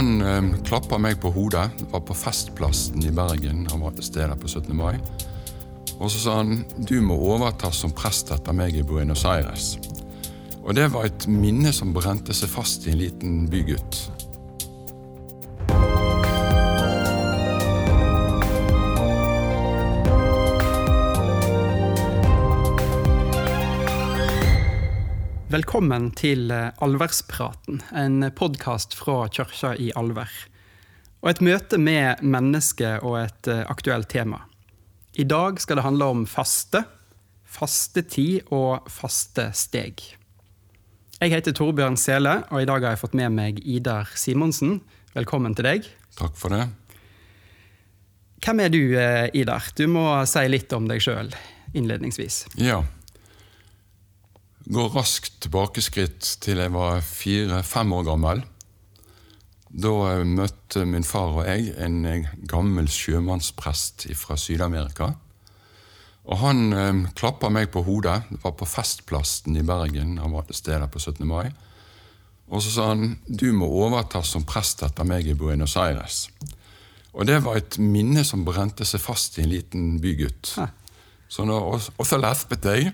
Han eh, klappa meg på hodet. Det var på Festplassen i Bergen. Han var til stede på 17. mai. Og så sa han du må overta som prest etter meg i Buenos Aires. Og det var et minne som brente seg fast i en liten bygutt. Velkommen til eh, Alverspraten, en podkast fra kirka i Alver. Og et møte med mennesket og et eh, aktuelt tema. I dag skal det handle om faste, fastetid og faste steg. Jeg heter Torbjørn Sele, og i dag har jeg fått med meg Idar Simonsen. Velkommen til deg. Takk for det. Hvem er du, eh, Idar? Du må si litt om deg sjøl innledningsvis. Ja. Går raskt tilbakeskritt til jeg var fire-fem år gammel. Da eh, møtte min far og jeg en eh, gammel sjømannsprest fra Syd-Amerika. Og Han eh, klappa meg på hodet. Det var på Festplassen i Bergen. Han var til stede på 17. mai. Og så sa han du må overta som prest etter meg i Buenos Aires. Og det var et minne som brente seg fast i en liten bygutt. Ja. Så nå, og, og så lespet jeg.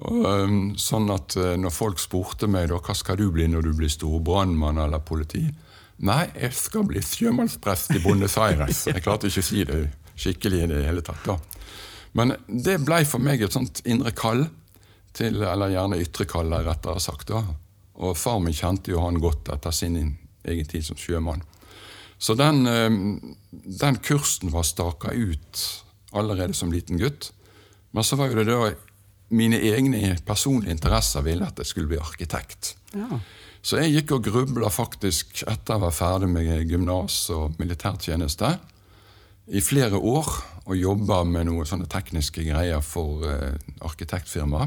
Og, um, sånn at når folk spurte meg da, hva skal du bli når du blir stor brannmann eller politi, nei, jeg skal bli sjømannsprest i Buenos Aires. Jeg klarte ikke å si det skikkelig i det hele tatt. da. Men det blei for meg et sånt indre kall, til, eller gjerne ytre kall, rettere sagt. da. Og far min kjente jo han godt etter sin egen tid som sjømann. Så den, um, den kursen var staka ut allerede som liten gutt. Men så var jo det da mine egne personlige interesser ville at jeg skulle bli arkitekt. Ja. Så jeg gikk og grubla faktisk etter å være ferdig med gymnas og militærtjeneste i flere år og jobba med noen sånne tekniske greier for eh, arkitektfirma.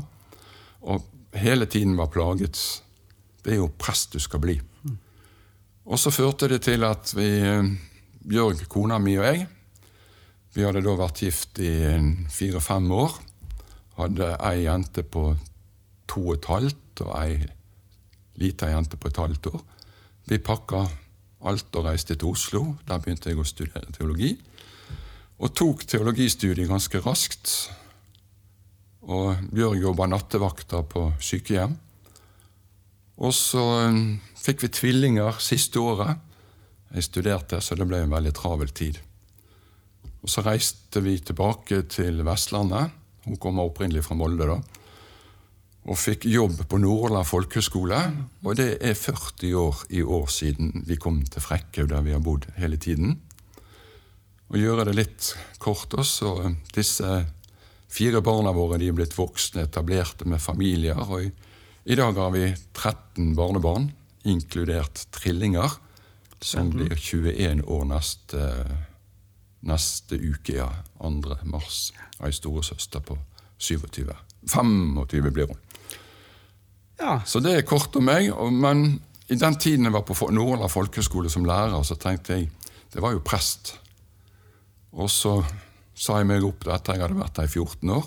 Og hele tiden var plaget. Det er jo prest du skal bli. Og så førte det til at vi, eh, Bjørg, kona mi og jeg, vi hadde da vært gift i fire-fem år. Hadde ei jente på to og et halvt og ei lita jente på et halvt år. Vi pakka alt og reiste til Oslo. Der begynte jeg å studere teologi. Og tok teologistudiet ganske raskt. Og Bjørg jobba nattevakter på sykehjem. Og så um, fikk vi tvillinger siste året. Jeg studerte, så det ble en veldig travel tid. Og Så reiste vi tilbake til Vestlandet. Hun kommer opprinnelig fra Molde. da, Og fikk jobb på Nordland folkehøgskole. Og det er 40 år i år siden vi kom til Frekkhaug, der vi har bodd hele tiden. Og gjøre det litt kort også, disse fire barna våre de er blitt voksne, etablerte med familier. og i, i dag har vi 13 barnebarn, inkludert trillinger, som blir 21 år neste neste uke, ja. 2. mars. Ei storesøster på 27. 25 blir hun. Ja. Så det er kort om meg. Men i den tiden jeg var på Nordland folkehøgskole som lærer, så tenkte jeg Det var jo prest. Og så sa jeg meg opp etter jeg hadde vært der i 14 år.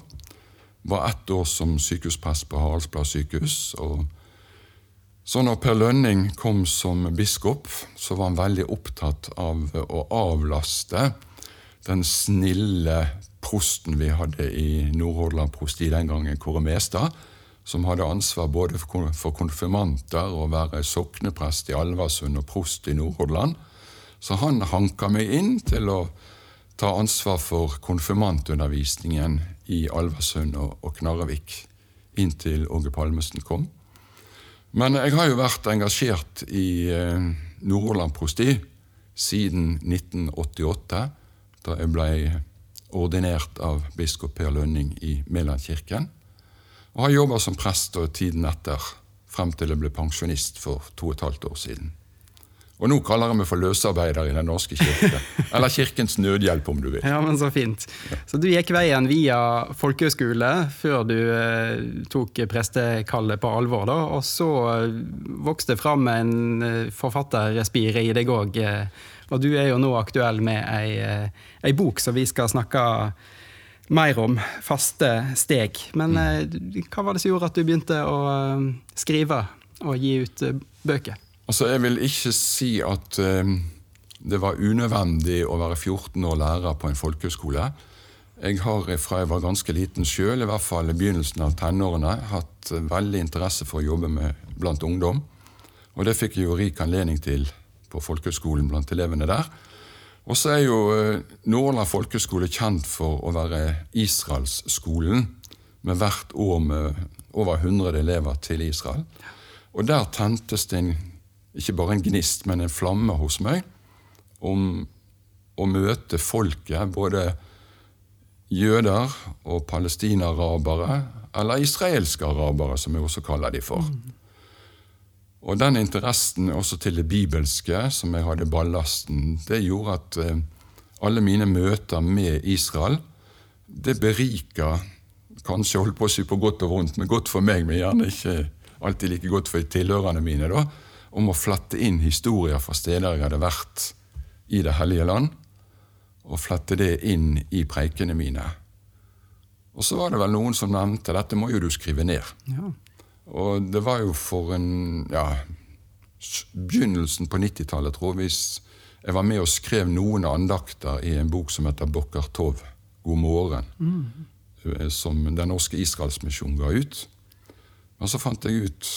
Var ett år som sykehusprest på Haraldsblad sykehus. og så når Per Lønning kom som biskop, så var han veldig opptatt av å avlaste den snille prosten vi hadde i Nordhordland prosti den gangen, Kåre Mestad, som hadde ansvar både for konfirmanter og være sokneprest i Alversund og prost i Nordhordland. Så han hanka meg inn til å ta ansvar for konfirmantundervisningen i Alversund og, Knarrevik inntil Åge Palmesen kom. Men jeg har jo vært engasjert i eh, Nordhordland prosti siden 1988, da jeg ble ordinert av biskop Per Lønning i Mælandkirken. Og har jobba som prest og tiden etter, frem til jeg ble pensjonist for to og et halvt år siden. Og nå kaller jeg meg for løsarbeider i Den norske kirke. Eller Kirkens nødhjelp, om du vil. Ja, men Så fint. Så du gikk veien via folkehøyskole før du eh, tok prestekallet på alvor, da. Og så eh, vokste det fram en eh, forfatterrespire i deg òg. Eh, og du er jo nå aktuell med ei, ei bok som vi skal snakke mer om. Faste steg. Men eh, hva var det som gjorde at du begynte å eh, skrive og gi ut eh, bøker? Altså, Jeg vil ikke si at det var unødvendig å være 14 år lærer på en folkehøyskole. Jeg har fra jeg var ganske liten sjøl, i hvert fall i begynnelsen av tenårene, hatt veldig interesse for å jobbe med blant ungdom. Og det fikk jeg jo rik anledning til på folkehøyskolen blant elevene der. Og så er jo eh, Nordland folkehøgskole kjent for å være Israelsskolen, med hvert år med over 100 elever til Israel. Og der tentes det ikke bare en gnist, men en flamme hos meg om å møte folket, både jøder og palestinarabere, eller israelske arabere, som jeg også kaller de for. Og den interessen også til det bibelske, som jeg hadde ballasten, det gjorde at eh, alle mine møter med Israel, det berika Kanskje holdt på å si på godt og vondt, men godt for meg, men gjerne ikke alltid like godt for tilhørerne mine, da, om å flette inn historier fra steder jeg hadde vært i Det hellige land, og flette det inn i preikene mine. Og så var det vel noen som nevnte dette må jo du skrive ned. Ja. Og det var jo for en ja, begynnelsen på 90-tallet, tror jeg, hvis jeg var med og skrev noen andakter i en bok som heter Bokkar Tov, God morgen, som Den norske Israelsmisjon ga ut. Og så fant jeg ut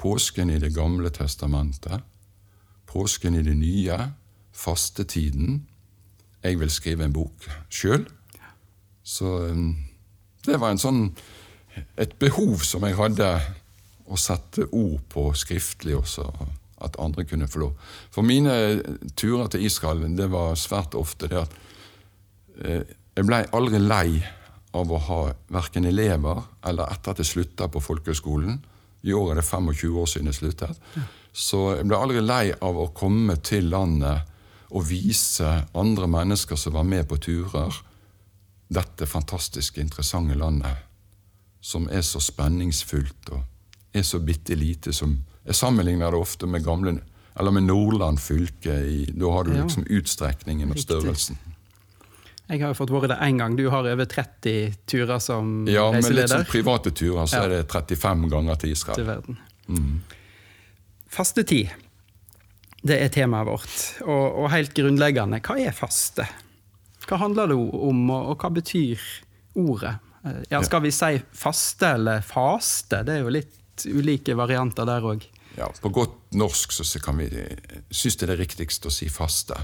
påsken i Det gamle testamentet, påsken i det nye, fastetiden. Jeg vil skrive en bok sjøl. Så um, det var en sånn et behov som jeg hadde å sette ord på skriftlig også, at andre kunne få lov. For mine turer til Israel det var svært ofte det at eh, jeg blei aldri lei av å ha verken elever eller etter at jeg slutta på folkehøgskolen. I år er det 25 år siden jeg sluttet. Så jeg ble aldri lei av å komme til landet og vise andre mennesker som var med på turer, dette fantastiske, interessante landet som er så spenningsfullt og er så bitte lite som Jeg sammenligner det ofte med gamle eller med Nordland fylke. I, da har du liksom utstrekningen og størrelsen. Jeg har jo fått vært der én gang. Du har over 30 turer som reiseleder. Ja, men litt som sånn private turer så er det 35 ganger til Israel. til verden. Mm. Fastetid, det er temaet vårt. Og, og helt grunnleggende, hva er faste? Hva handler det om, og, og hva betyr ordet? Eh, Ja, skal vi si faste eller faste? Det er jo litt ulike varianter der òg. Ja, på godt norsk så kan vi synes det er det riktigste å si faste.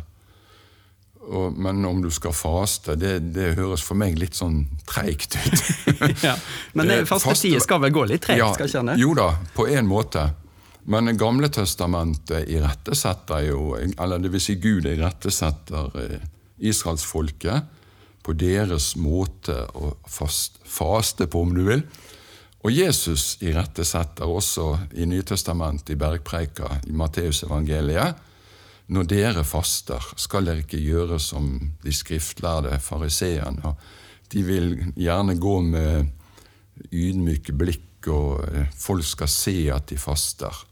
Og, men om du skal faste, det, det høres for meg litt sånn treigt ut. Ja. Men det, det, fastetid skal vel gå litt treigt? Ja, skal kjenne? Jo da, på en måte. Men gamle testamentet irettesetter jo Eller det vil si Gud irettesetter eh, israelsfolket på deres måte å fast, faste på, om du vil. Og Jesus irettesetter også i Nytestamentet, i Bergpreika, i Matteusevangeliet. Når dere faster, skal dere ikke gjøre som de skriftlærde fariseerne. De vil gjerne gå med ydmyke blikk, og eh, folk skal se at de faster.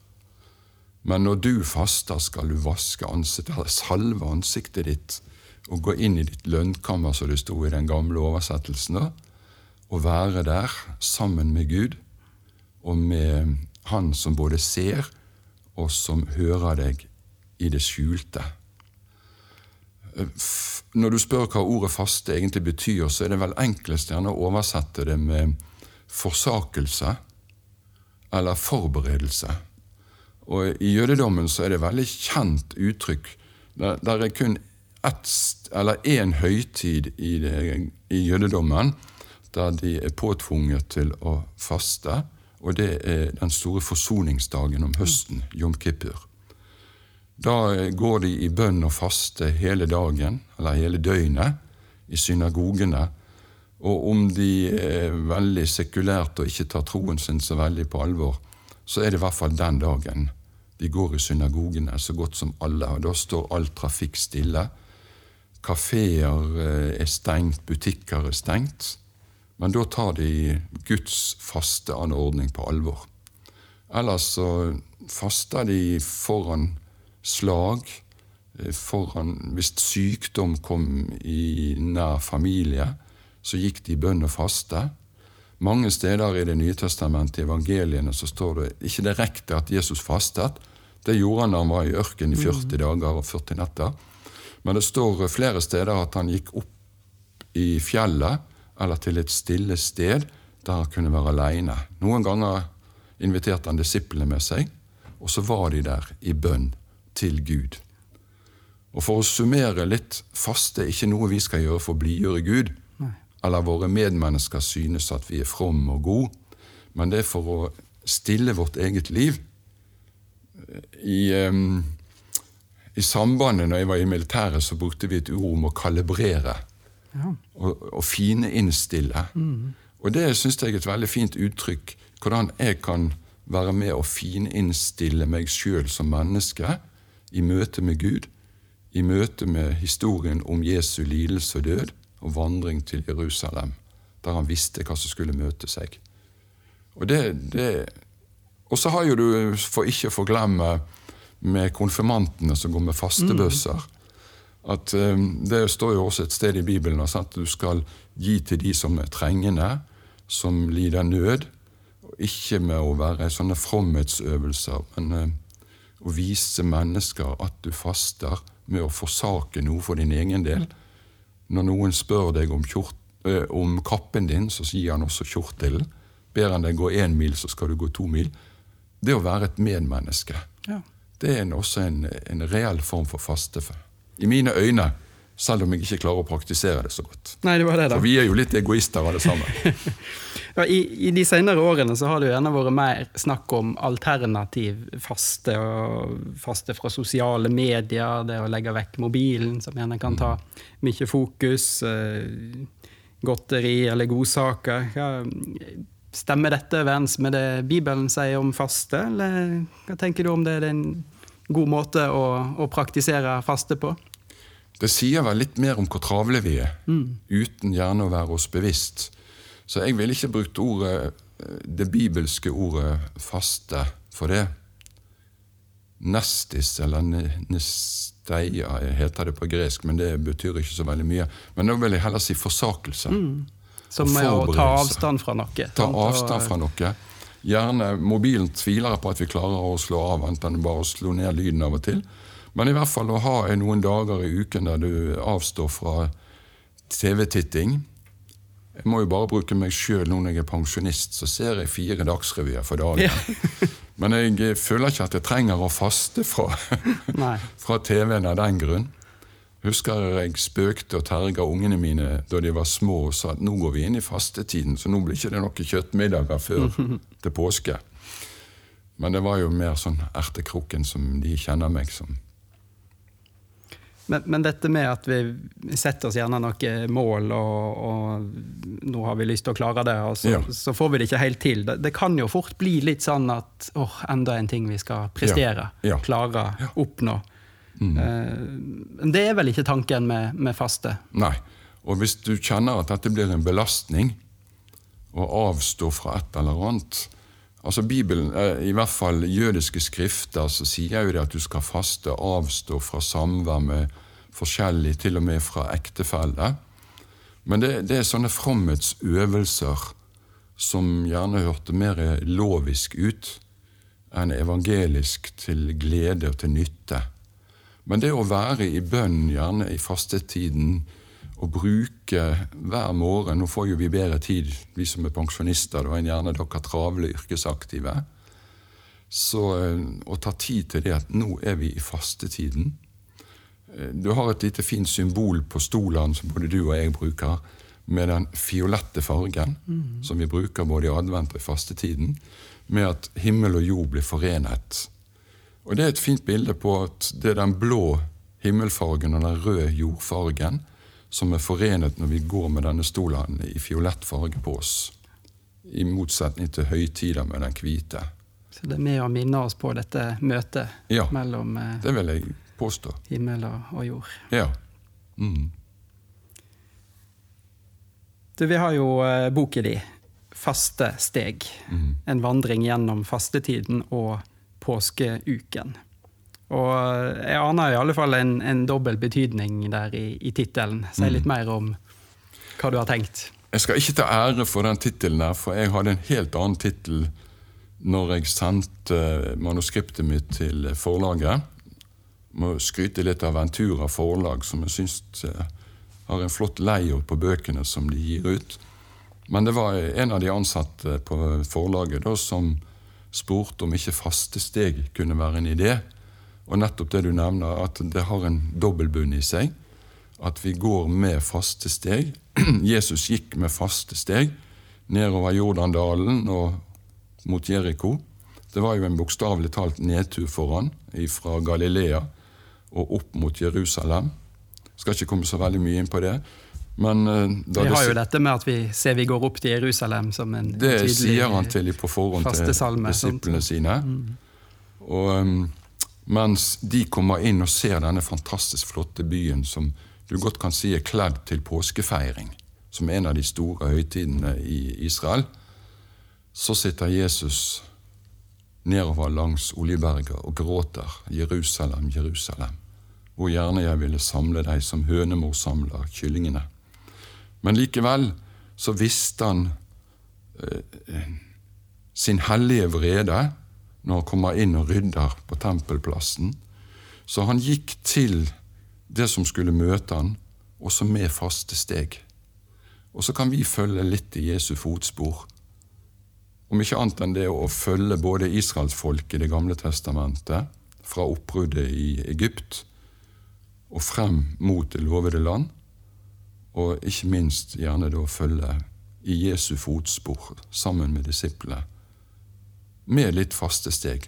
Men når du faster, skal du vaske ansiktet, salve ansiktet ditt og gå inn i ditt lønnkammer, som det sto i den gamle oversettelsen, da, og være der sammen med Gud og med Han som både ser og som hører deg i det skjulte. Når du spør hva ordet faste egentlig betyr, så er det vel enklest gjerne å oversette det med forsakelse eller forberedelse. Og I jødedommen så er det veldig kjent uttrykk. Der, der er kun eller én høytid i, det, i jødedommen der de er påtvunget til å faste, og det er den store forsoningsdagen om høsten, Jom Kippur. Da går de i bønn og faste hele dagen, eller hele døgnet, i synagogene. Og om de er veldig sekulært og ikke tar troen sin så veldig på alvor, så er det i hvert fall den dagen De går i synagogene så godt som alle, og da står all trafikk stille. Kafeer eh, er stengt, butikker er stengt. Men da tar de Guds faste anordning på alvor. Ellers så faster de foran slag, eh, foran Hvis sykdom kom i nær familie, så gikk de i bønn og faste. Mange steder i Det nye testamentet, i evangeliene, så står det ikke direkte at Jesus fastet. Det gjorde han da han var i ørkenen i 40 dager og 40 netter. Men det står flere steder at han gikk opp i fjellet eller til et stille sted der han kunne være aleine. Noen ganger inviterte han disiplene med seg, og så var de der i bønn til Gud. Og For å summere litt faste er ikke noe vi skal gjøre for å blidgjøre Gud, Nei. eller våre medmennesker synes at vi er fromme og gode, men det er for å stille vårt eget liv. I, um, i sambandet når jeg var i militæret, så brukte vi et ord om å kalibrere. Ja. Og, og fineinnstille. Og det syns jeg er et veldig fint uttrykk. Hvordan jeg kan være med å fininnstille meg sjøl som menneske i møte med Gud. I møte med historien om Jesu lidelse og død og vandring til Jerusalem, der han visste hva som skulle møte seg. Og det, det og så har jo du, for ikke å forglemme, med konfirmantene som går med fastebøsser at um, Det står jo også et sted i Bibelen altså, at du skal gi til de som er trengende, som lider nød. Ikke med å være sånne fromhetsøvelser, men uh, å vise mennesker at du faster med å forsake noe for din egen del. Når noen spør deg om, kjort, uh, om kappen din, så gir han også kjortelen. Ber han deg gå én mil, så skal du gå to mil. Det å være et medmenneske, Ja. Det er en, også en, en reell form for faste. I mine øyne, selv om jeg ikke klarer å praktisere det så godt. Nei, det var det, da. For vi er jo litt egoister alle sammen. Ja, i, I de senere årene så har det jo gjerne vært mer snakk om alternativ faste. og Faste fra sosiale medier, det å legge vekk mobilen, som gjerne kan ta mye fokus. Eh, godteri eller godsaker. Ja, stemmer dette overens med det Bibelen sier om faste, eller hva tenker du om det er en god måte å, å praktisere faste på? Det sier vel litt mer om hvor travle vi er, uten gjerne å være oss bevisst. Så jeg ville ikke brukt ordet, det bibelske ordet 'faste' for det. Nestis, eller ne- nesteia, heter det på gresk, men det betyr ikke så veldig mye. Men da vil jeg heller si forsakelse. Som er å ta avstand fra noe. Ta avstand fra noe. Gjerne Mobilen tviler på at vi klarer å slå av, enten bare å slå ned lyden av og til. Men i hvert fall å ha noen dager i uken der du avstår fra TV-titting. Jeg må jo bare bruke meg sjøl nå når jeg er pensjonist, så ser jeg fire dagsrevyer for dagen. Men jeg føler ikke at jeg trenger å faste fra, fra TV-en av den grunn. Husker jeg spøkte og terga ungene mine da de var små og sa at nå går vi inn i fastetiden, så nå blir ikke det noen kjøttmiddager før til påske. Men det var jo mer sånn ertekrukken som de kjenner meg som. Men, men dette med at vi setter oss gjerne noen mål, og, og nå har vi lyst til å klare det, og så, Ja. så får vi det ikke helt til. Det, det kan jo fort bli litt sånn at åh, enda en ting vi skal prestere, Ja. Ja. klare, oppnå. Eh, Men det er vel ikke tanken med, med faste? Nei. Og hvis du kjenner at dette blir en belastning, å avstå fra et eller annet Altså Bibelen, eh, i hvert fall jødiske skrifter, så sier jo det at du skal faste, avstå fra samvær med forskjellig, til og med fra ektefelle. Men det, det er sånne fromhetsøvelser som gjerne hørte mer lovisk ut enn evangelisk til glede og til nytte. Men det å være i bønn, gjerne i fastetiden, og bruke hver morgen Nå får jo vi bedre tid, vi som er pensjonister, enn gjerne dere travle yrkesaktive. Så eh, å ta tid til det at nå er vi i fastetiden. Eh, Du har et lite fint symbol på stolen som både du og jeg bruker, med den fiolette fargen, som vi bruker både i advent og i fastetiden, med at himmel og jord blir forenet. Og Det er et fint bilde på at det er den blå himmelfargen og den røde jordfargen som er forenet når vi går med denne stolen i fiolett farge på oss. I motsetning til høytider med den hvite. Så det er med å minne oss på dette møtet Ja. mellom eh, Det vil jeg påstå. himmel og, jord. Ja. Mm. Du, vi har jo boken boka di, 'Faste steg'. Mm. En vandring gjennom fastetiden og påskeuken. Og eh, jeg aner i alle fall en, en dobbel betydning der i, i tittelen. Si litt mer om hva du har tenkt. Jeg skal ikke ta ære for den tittelen der, for jeg hadde en helt annen tittel når jeg sendte manuskriptet mitt til forlaget. Må skryte litt av Ventura forlag, som jeg syns eh, har en flott layout på bøkene som de gir ut. Men det var en av de ansatte på forlaget da, som spurte om ikke faste steg kunne være en idé. Og nettopp det du nevner, at det har en dobbeltbunn i seg. At vi går med faste steg. Jesus gikk med faste steg nedover Jordandalen og mot Jeriko. Det var jo en bokstavelig talt nedtur for han fra Galilea og opp mot Jerusalem. Skal ikke komme så veldig mye inn på det. Men eh, da Vi det, har jo dette med at vi ser vi går opp til Jerusalem som en det tydelig sier han til på forhånd til salme, disiplene disiplene sine. Og um, mens de kommer inn og ser denne fantastisk flotte byen som du godt kan si er kledd til påskefeiring, som en av de store høytidene i Israel, så sitter Jesus nedover langs Oljeberget og gråter 'Jerusalem, Jerusalem', hvor gjerne jeg ville samle deg som hønemor samler kyllingene. Men likevel så visste han eh, sin hellige vrede når han kommer inn og rydder på tempelplassen. Så han gikk til det som skulle møte han, også med faste steg. Og så kan vi følge litt i Jesu fotspor. Om ikke annet enn det å følge både israelsfolket i Det gamle testamentet, fra oppbruddet i Egypt og frem mot det lovede land, og ikke minst gjerne da følge i Jesu fotspor sammen med disiplene, med litt faste steg.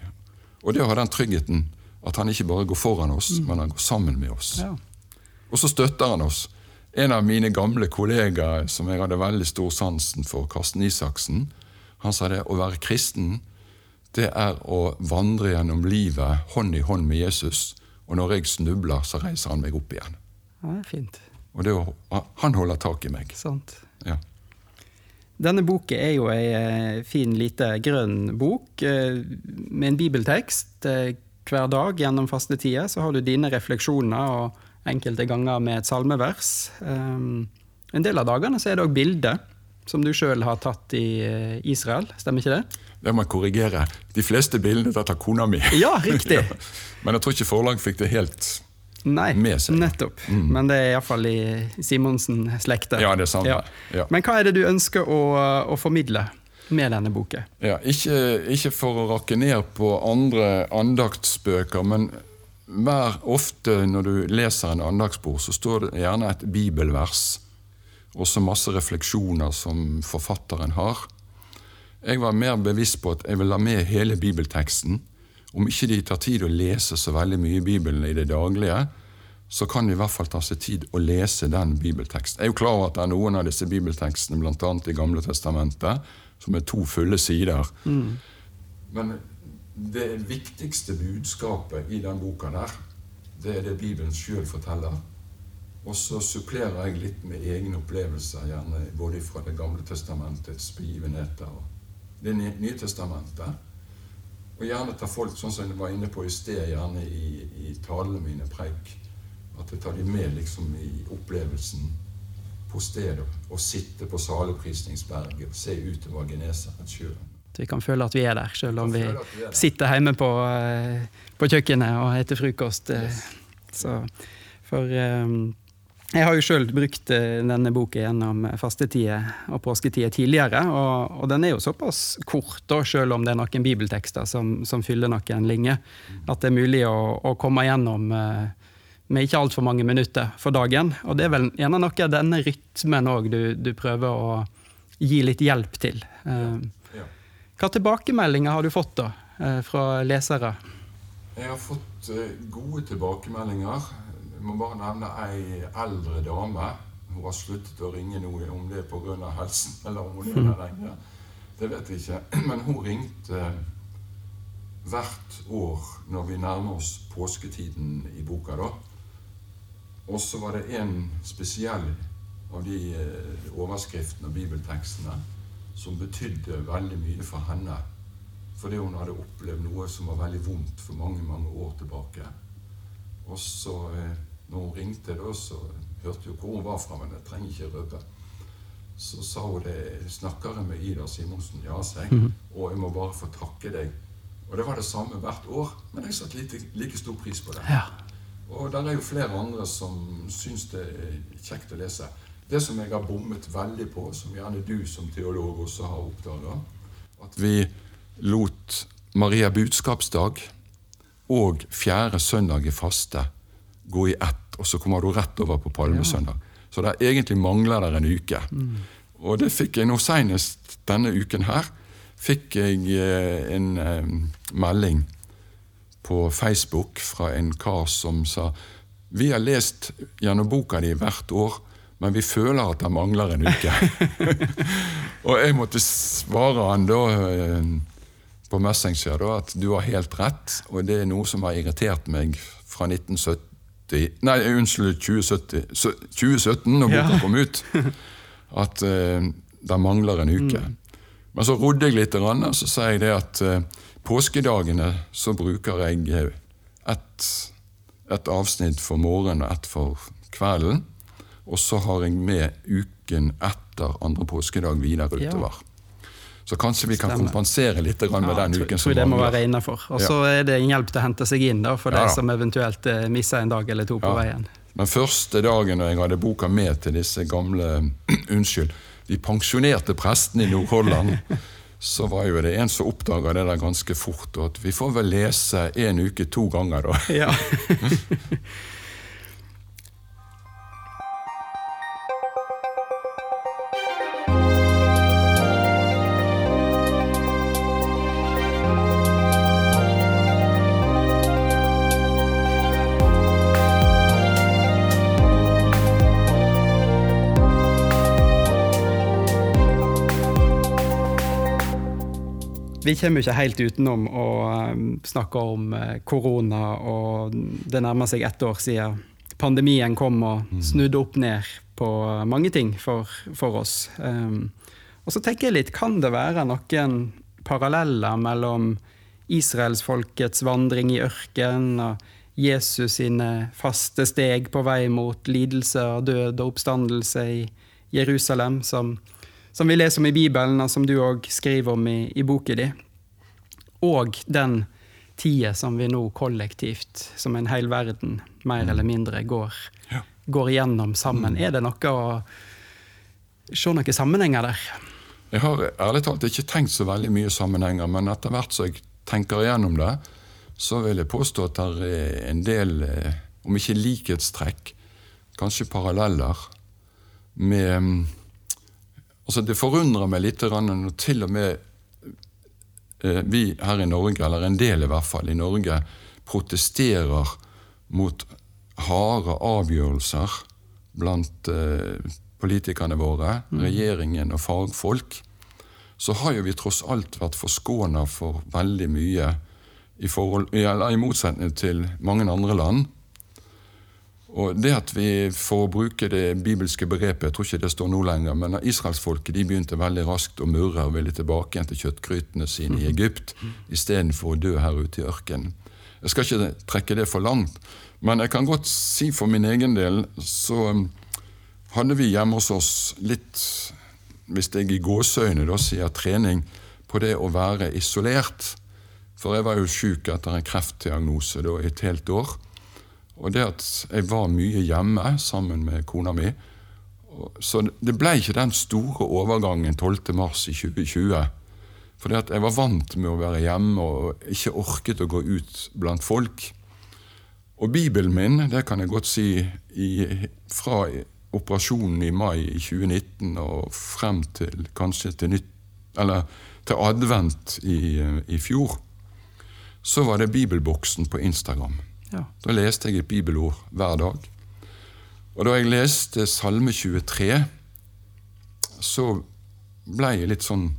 Og det å ha den tryggheten at han ikke bare går foran oss, men han går sammen med oss. Ja. Og så støtter han oss. En av mine gamle kollegaer som jeg hadde veldig stor sansen for, Karsten Isaksen, han sa det å være kristen, det er å vandre gjennom livet hånd i hånd med Jesus. Og når jeg snubler, så reiser han meg opp igjen. Ja, fint. Og det å, han holder tak i meg. Sant. Ja. Denne boken er jo ei eh, fin, lite grønn bok eh, med en bibeltekst. Eh, Hver dag gjennom fastetida så har du dine refleksjoner, og enkelte ganger med et salmevers. En del av dagene så er det òg bilder som du sjøl har tatt i Israel, stemmer ikke det? Det må jeg korrigere. De fleste bildene er tatt av kona mi. Ja, riktig! Men jeg tror ikke forlaget fikk det helt Nei, Med seg. nettopp. Men det er iallfall i Simonsen-slekta. Ja, det er sant. Ja. Men hva er det du ønsker å, å formidle med denne boka? Ja, ikke, ikke for å rakke ned på andre andaktsbøker, men hver ofte når du leser en andaktsbord, så står det gjerne et bibelvers. Også masse refleksjoner som forfatteren har. Jeg var mer bevisst på at jeg ville ha med hele bibelteksten. Om ikke de tar tid å lese så veldig mye i Bibelen i det daglige, så kan de i hvert fall ta seg tid å lese den bibelteksten. Jeg er jo klar over at det er noen av disse bibeltekstene, bl.a. i Gamle Testamentet, som er to fulle sider. Men det viktigste budskapet i den boka der, det er det Bibelen sjøl forteller. Og så supplerer jeg litt med egne opplevelser, gjerne både fra Det gamle testamentets begivenheter og Det nye testamentet. Og gjerne tar folk, sånn som jeg var inne på i sted, gjerne i, i talene mine, preik, at jeg tar de med liksom i opplevelsen på stedet. Å sitte på saleprisningsberget og se utover Genesaretsjøen. Så vi kan føle at vi er der, selv om vi vi er sitter hjemme på, eh, på kjøkkenet og heter frokost. eh. Yes. Så, for eh, jeg har jo sjøl brukt eh, denne boka gjennom fastetida og påsketida tidligere, og, og den er jo såpass kort, da, selv om det er noen bibeltekster som, som fyller noen linjer, at det er mulig å, å komme gjennom eh, med ikke altfor mange minutter for dagen. Og det er vel gjerne noe av denne rytmen òg du, du prøver å gi litt hjelp til. Eh, hva tilbakemeldinger har du fått da, eh, fra lesere? Jeg har fått eh, gode tilbakemeldinger. Må bare nevne ei eldre dame. Hun har sluttet å ringe noe om det pga. helsen, eller om hun er der lenger. Det vet jeg ikke. Men hun ringte hvert år når vi nærmer oss påsketiden i boka. da. Og så var det en spesiell av de eh, overskriftene og bibeltekstene som betydde veldig mye for henne. Fordi hun hadde opplevd noe som var veldig vondt for mange mange år tilbake. Og så, eh, ringte, da, så hørte jo hvor hun var fra, men jeg trenger ikke røpe. Så sa hun det 'Snakker jeg med Ida Simonsen?' Ja, sa jeg. Mhm. Og jeg må bare få takke deg. Og det var det samme hvert år, men jeg satte like, like stor pris på det. Ja. Og der er jo flere andre som syns det er kjekt å lese. Det som jeg har bommet veldig på, som gjerne du som teolog også har oppdaga, at vi lot Maria budskapsdag og fjerde søndag i faste gå i ett, og så kommer du rett over på palmesøndag. Så det er egentlig mangler der en uke. Og det fikk jeg nå senest denne uken her. Fikk jeg eh, en eh, melding på Facebook fra en kar som sa vi har lest gjennom boka di hvert år, men vi føler at det mangler en uke. og jeg måtte svare han da eh, på Messenger da, at du har helt rett, og det er noe som har irritert meg fra 1970 Nei, unnskyld, 2070, sø- 2017, når boka Ja. kom ut. At uh, det mangler en uke. Men så rodde jeg litt, og så sa jeg det at uh, påskedagene så bruker jeg eh, ett et avsnitt for morgenen og ett for kvelden. Og så har jeg med uken etter andre påskedag videre Ja. Så kanskje vi kan Stemmer. kompensere litt med Ja, den tror- uken tror som det må være innafor. Og så er det en hjelp til å hente seg inn da, for Ja de som eventuelt eh, misser en dag eller to på veien. Men første dagen når jeg hadde boka med til disse gamle Unnskyld, de pensjonerte prestene i Nord-Holland, så var jo det en som oppdaga det der ganske fort. Og at vi får vel lese en uke to ganger, da. Ja. Vi kommer ikke helt utenom å um, snakke om eh, korona, og det nærmer seg ett år siden pandemien kom og snudde opp ned på mange ting for, for oss. Um, og så tenker jeg litt, kan det være noen paralleller mellom israelsfolkets vandring i ørken og Jesus sine faste steg på vei mot lidelse og død og oppstandelse i Jerusalem, som som vi leser om i Bibelen, og som du òg skriver om i, i boka di. Og den tida som vi nå kollektivt, som en hel verden, mer eller mindre går, Ja. går gjennom sammen. Er det noe å se noen sammenhenger der? Jeg har ærlig talt ikke tenkt så veldig mye sammenhenger, men etter hvert som jeg tenker igjennom det, så vil jeg påstå at det er en del, eh, om ikke likhetstrekk, kanskje paralleller med mm, Altså, det forundrer meg litt når til og med eh, vi her i Norge, eller en del i hvert fall i Norge, protesterer mot harde avgjørelser blant eh, politikerne våre, regjeringen og fagfolk, så har jo vi tross alt vært forskåna for veldig mye i, forhold, i motsetning til mange andre land. Og det at vi, får bruke det bibelske begrepet, jeg tror ikke det står nå lenger, men israelsfolket de begynte veldig raskt å murre og ville tilbake igjen til kjøttgrytene sine i Egypt istedenfor å dø her ute i ørkenen. Jeg skal ikke trekke det for langt, men jeg kan godt si for min egen del så um, hadde vi hjemme hos oss litt, hvis jeg i gåseøyne da sier trening, på det å være isolert. For jeg var jo sjuk etter en kreftdiagnose da, i et helt år. Og det at jeg var mye hjemme sammen med kona mi Så det ble ikke den store overgangen 12. mars i 2020. For jeg var vant med å være hjemme og ikke orket å gå ut blant folk. Og Bibelen min, det kan jeg godt si, i, fra operasjonen i mai i 2019 og frem til kanskje til, nytt, eller til advent i, i fjor, så var det bibelboksen på Instagram. Ja. Da leste jeg et bibelord hver dag. Og da jeg leste Salme 23, så ble jeg litt sånn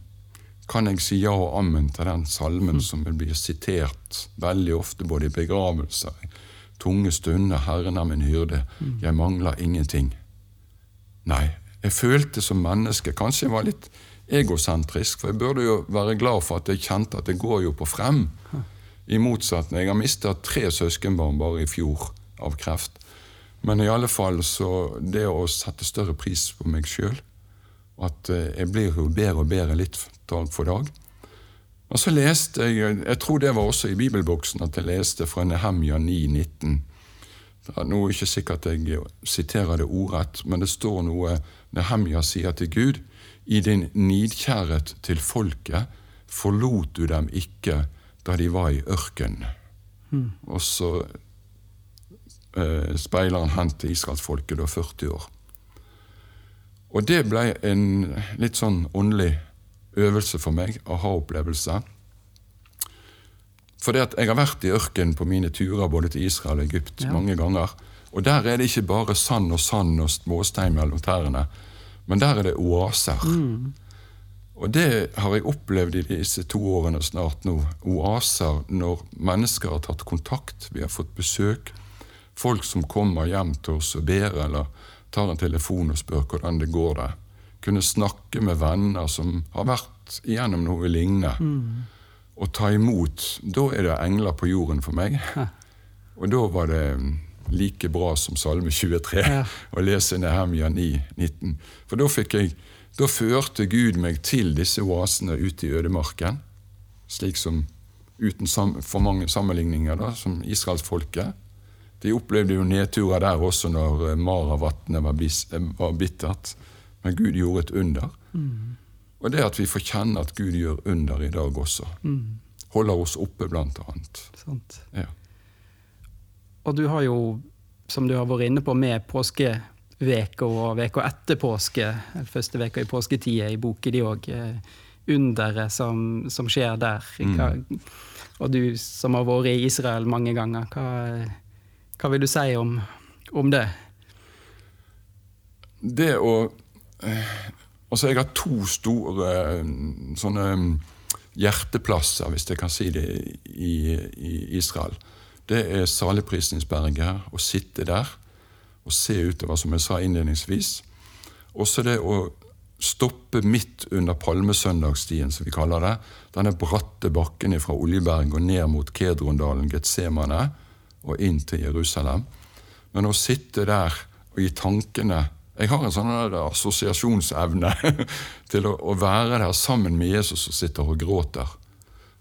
kan jeg si ja og ammen til den salmen som blir sitert veldig ofte både i begravelser, tunge stunder, 'Herren er min hyrde, jeg mangler ingenting'. Nei, jeg følte som menneske Kanskje jeg var litt egosentrisk, for jeg burde jo være glad for at jeg kjente at det går jo på frem. I motsetning, Jeg har mista tre søskenbarn bare i fjor av kreft. Men i alle fall så det å sette større pris på meg sjøl, at eh, jeg blir jo bedre og bedre litt dag for dag. Og så leste jeg Jeg tror det var også i bibelboksen at jeg leste fra Nehemja 9,19. Nå er det ikke sikkert jeg siterer det ordrett, men det står noe Nehemja sier til Gud. I din nidkjærhet til folket forlot du dem ikke da de var i ørkenen. Mm. Og så eh, speiler han hen til israelsfolket da 40 år. Og det ble en litt sånn åndelig øvelse for meg, aha-opplevelse. For jeg har vært i ørkenen på mine turer både til Israel og Egypt Ja. mange ganger. Og der er det ikke bare sand og sand og småstein mellom tærne, men der er det oaser. Og det har jeg opplevd i disse to årene snart nå. Oaser når mennesker har tatt kontakt, vi har fått besøk. Folk som kommer hjem til oss og ber, eller tar en telefon og spør hvordan det går der. Kunne snakke med venner som har vært igjennom noe lignende. Og ta imot. Da er det engler på jorden for meg. Og da var det like bra som Salme 23 Ja. å lese Nehemja 9, 19. For da fikk jeg da førte Gud meg til disse oasene ute i ødemarken, slik som uten for mange sammenligninger, da, som israelsfolket. De opplevde jo nedturer der også når eh, Maravatnet var, eh, var bittert. Men Gud gjorde et under. Og det at vi får kjenne at Gud gjør under i dag også. Holder oss oppe, blant annet. Sant. Ja. Og du har jo, som du har vært inne på, med påskeveka og veka etter påske, eller første veka i påsketida i boka di òg, underet som, som skjer der. Hva, og du som har vært i Israel mange ganger, hva, hva vil du si om, om det? Det å eh, Altså, jeg har to store eh, sånne mm, hjerteplasser, hvis jeg kan si det, i, i Israel. Det er saligprisningsberget, å sitte der og se utover, som jeg sa innledningsvis. Også det å stoppe midt under palmesøndagsstien, som vi kaller det. Denne bratte bakken fra Oljeberg og ned mot Kedrondalen, Getsemane, og inn til Jerusalem. Men å sitte der og gi tankene Jeg har en sånn assosiasjonsevne til å, å være der sammen med Jesus og sitter og gråter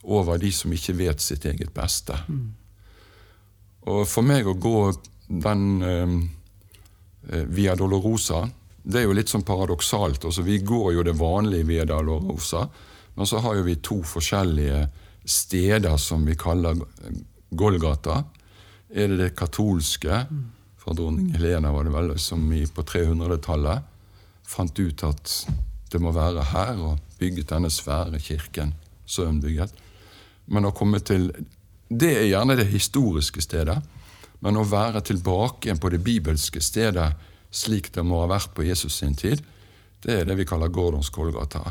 over de som ikke vet sitt eget beste. Og for meg å gå den eh, Via Dolorosa Det er jo litt sånn paradoksalt. Altså, vi går jo det vanlige Via Dolorosa, men så har jo vi to forskjellige steder som vi kaller Golgata. Er det det katolske? Fra dronning Helena var det vel, som vi på 300-tallet fant ut at det må være her, og bygget denne svære kirken søvnbygget. Men å komme til Det er gjerne det historiske stedet. Men å være tilbake igjen på det bibelske stedet, slik det må ha vært på Jesus sin tid, det er det vi kaller Gordons Kolgata.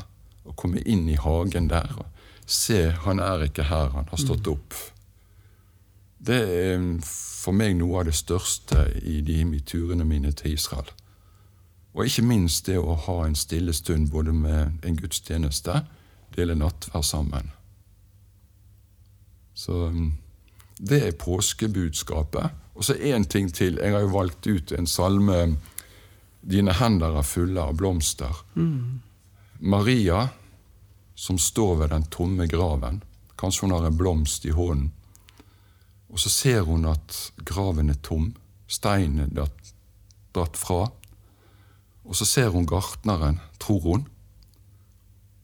Å komme inn i hagen der og se han er ikke her, han har stått opp. Det er for meg noe av det største i de turene mine til Israel. Og ikke minst det å ha en stille stund både med en gudstjeneste, dele nattverd sammen. Så det er påskebudskapet. Og så én ting til. Jeg har jo valgt ut en salme 'Dine hender er fulle av blomster'. Maria, som står ved den tomme graven. Kanskje hun har en blomst i hånden. Og så ser hun at graven er tom. Steinen er dratt fra. Og så ser hun gartneren, tror hun.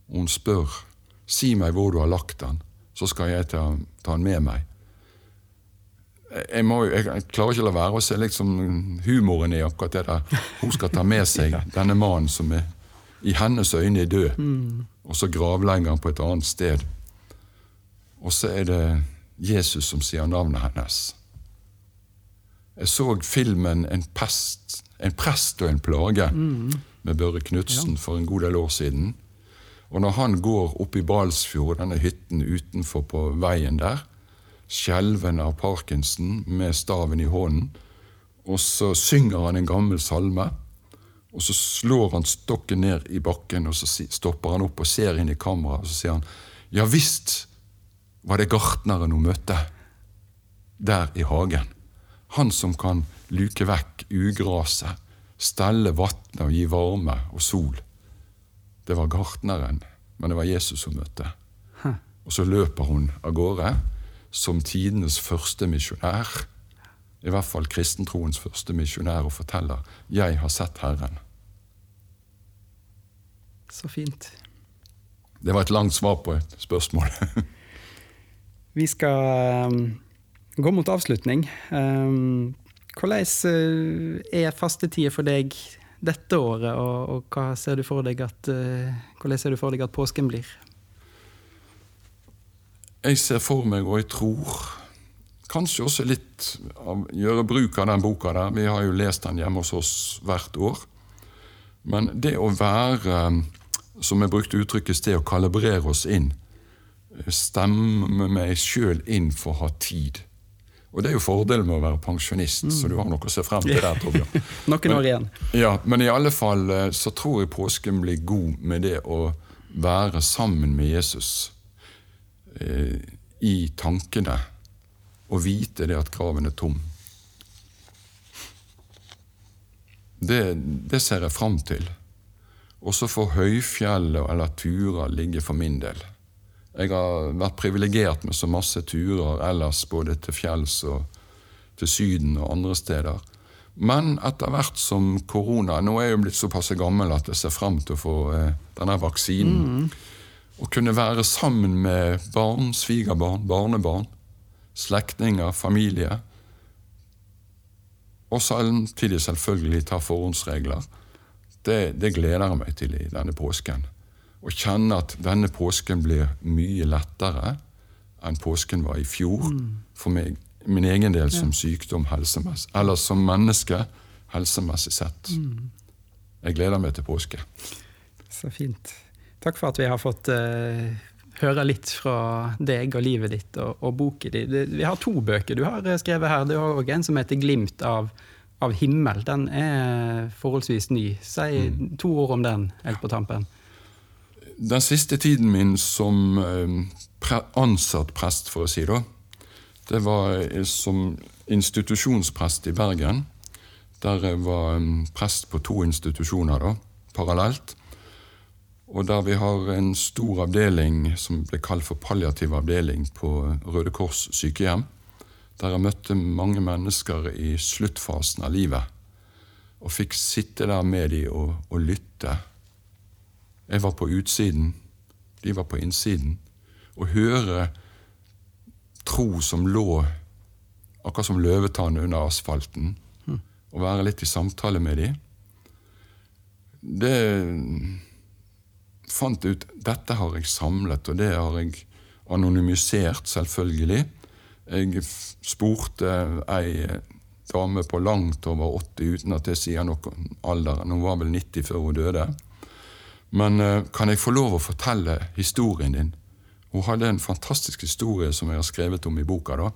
Og hun spør, 'Si meg hvor du har lagt den, så skal jeg ta, ta den med meg.' Jeg, må, jeg klarer ikke å la være å se liksom humoren i akkurat det der. Hun skal ta med seg denne mannen som er i hennes øyne er død, og så gravlegger han på et annet sted. Og så er det Jesus som sier navnet hennes. Jeg så filmen En, pest, en prest og en plage med Børre Knutsen for en god del år siden. Og når han går opp i Balsfjord, denne hytten utenfor på veien der, skjelvende av parkinson med staven i hånden, og så synger han en gammel salme. Og så slår han stokken ned i bakken, og så stopper han opp og ser inn i kameraet, og så sier han ja visst var det gartneren hun møtte der i hagen. Han som kan luke vekk ugraset, stelle vannet og gi varme og sol. Det var gartneren, men det var Jesus hun møtte. Og så løper hun av gårde som tidenes første misjonær. I hvert fall kristentroens første misjonær og forteller 'Jeg har sett Herren'. Så fint. Det var et langt svar på et spørsmål. Vi skal um, gå mot avslutning. Um, hvordan uh, er fastetida for deg dette året, og, hva ser du for deg at, uh, hvordan ser du for deg at påsken blir? Jeg ser for meg, og jeg tror kanskje også litt av, gjøre bruk av den boka der. Vi har jo lest den hjemme hos oss hvert år. Men det å være, som jeg brukte uttrykket i sted, å kalibrere oss inn, stemme meg sjøl inn for å ha tid. Og det er jo fordelen med å være pensjonist, mm. så du har noe å se frem til der, Torbjørn. Noen år igjen. Ja, men i alle fall eh, så tror jeg påsken blir god med det å være sammen med Jesus i tankene og vite det at graven er tom. Det, det ser jeg fram til. Også får høyfjellet eller turer ligge for min del. Jeg har vært privilegert med så masse turer ellers, både til fjells og til Syden og andre steder. Men etter hvert som korona Nå er jeg jo blitt såpass gammel at jeg ser fram til å få eh, denne vaksinen. Mm. Å kunne være sammen med barn, svigerbarn, barnebarn, slektninger, familie. Og samtidig selvfølgelig ta forhåndsregler. Det, det gleder jeg meg til i denne påsken. Å kjenne at denne påsken blir mye lettere enn påsken var i fjor. Mm. For meg, min egen del som sykdom helsemessig, eller som menneske helsemessig sett. Mm. Jeg gleder meg til påske. Så fint. Takk for at vi har fått uh, høre litt fra deg og livet ditt og, og boken din. Vi har to bøker du har skrevet her. Du har òg en som heter 'Glimt av, av, himmel'. Den er forholdsvis ny. Si mm. to ord om den helt på tampen. Den siste tiden min som uh, ansatt prest, for å si det, det var eh, som institusjonsprest i Bergen. Der jeg var prest på to institusjoner da, parallelt. Og der vi har en stor avdeling som ble kalt for palliativ avdeling på Røde Kors sykehjem. Der jeg møtte mange mennesker i sluttfasen av livet. Og fikk sitte der med dem og, og lytte. Jeg var på utsiden, de var på innsiden. Å høre tro som lå akkurat som løvetann under asfalten, og være litt i samtale med dem, det fant ut dette har jeg samlet, og det har jeg anonymisert, selvfølgelig. Jeg spurte ei dame på langt over 80, uten at det sier noe om alderen. Hun var vel 90 før hun døde. Men uh, kan jeg få lov å fortelle historien din? Hun hadde en fantastisk historie som jeg har skrevet om i boka. da.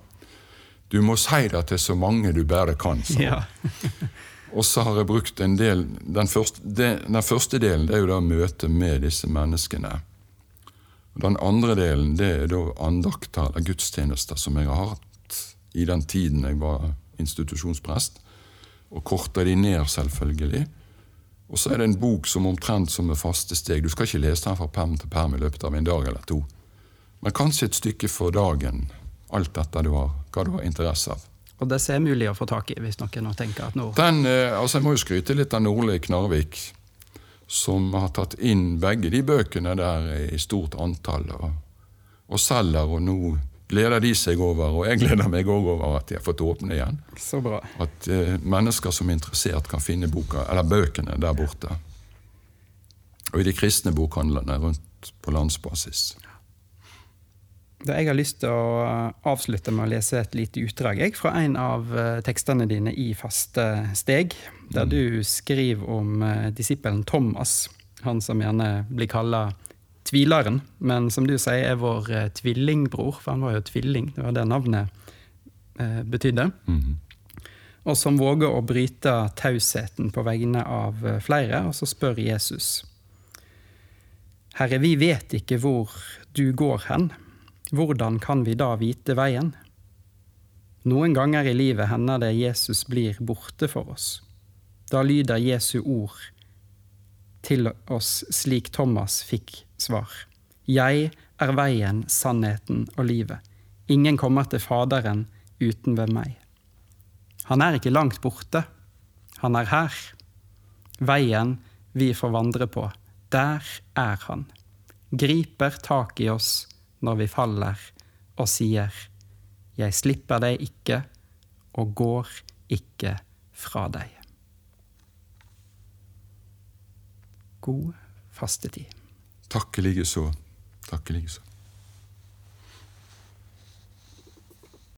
Du må si det til så mange du bare kan, sa hun. Ja. Og så har jeg brukt en del Den første, den første delen det er jo da møtet med disse menneskene. Den andre delen det er da andakter eller gudstjenester som jeg har hatt i den tiden jeg var institusjonsprest. Og korta de ned, selvfølgelig. Og så er det en bok som omtrent som med faste steg. Du skal ikke lese den fra perm til perm i løpet av en dag eller to. Men kanskje et stykke for dagen, alt etter hva du har interesse av. Og disse er mulig å få tak i, hvis noen tenker at nå Den, eh, altså Jeg må jo skryte litt av Nordli Knarvik, som har tatt inn begge de bøkene der i stort antall, og, og selger. Og nå gleder de seg over, og jeg gleder meg òg over at de har fått åpne igjen. Så bra. At eh, mennesker som er interessert, kan finne boka, eller bøkene der borte. Og i de kristne bokhandlene rundt på landsbasis. Jeg har lyst til å avslutte med å lese et lite utdrag jeg, fra en av eh, tekstene dine i Faste steg, der mm. du skriver om uh, disippelen Thomas. Han som gjerne blir kalla tvileren, men som du sier, er vår eh, tvillingbror, for han var jo tvilling. Det var det navnet eh, betydde. -hmm. Og som våger å bryte tausheten på vegne av eh, flere, og så spør Jesus. Herre, vi vet ikke hvor du går hen. Hvordan kan vi da vite veien? Noen ganger i livet hender det Jesus blir borte for oss. Da lyder Jesu ord til oss slik Thomas fikk svar. Jeg er veien, sannheten og livet. Ingen kommer til Faderen uten ved meg. Han er ikke langt borte. Han er her. Veien vi får vandre på, der er han. Griper tak i oss når vi faller, og sier, Jeg slipper deg ikke og går ikke fra deg. God fastetid. Takk likeså. Takk likeså.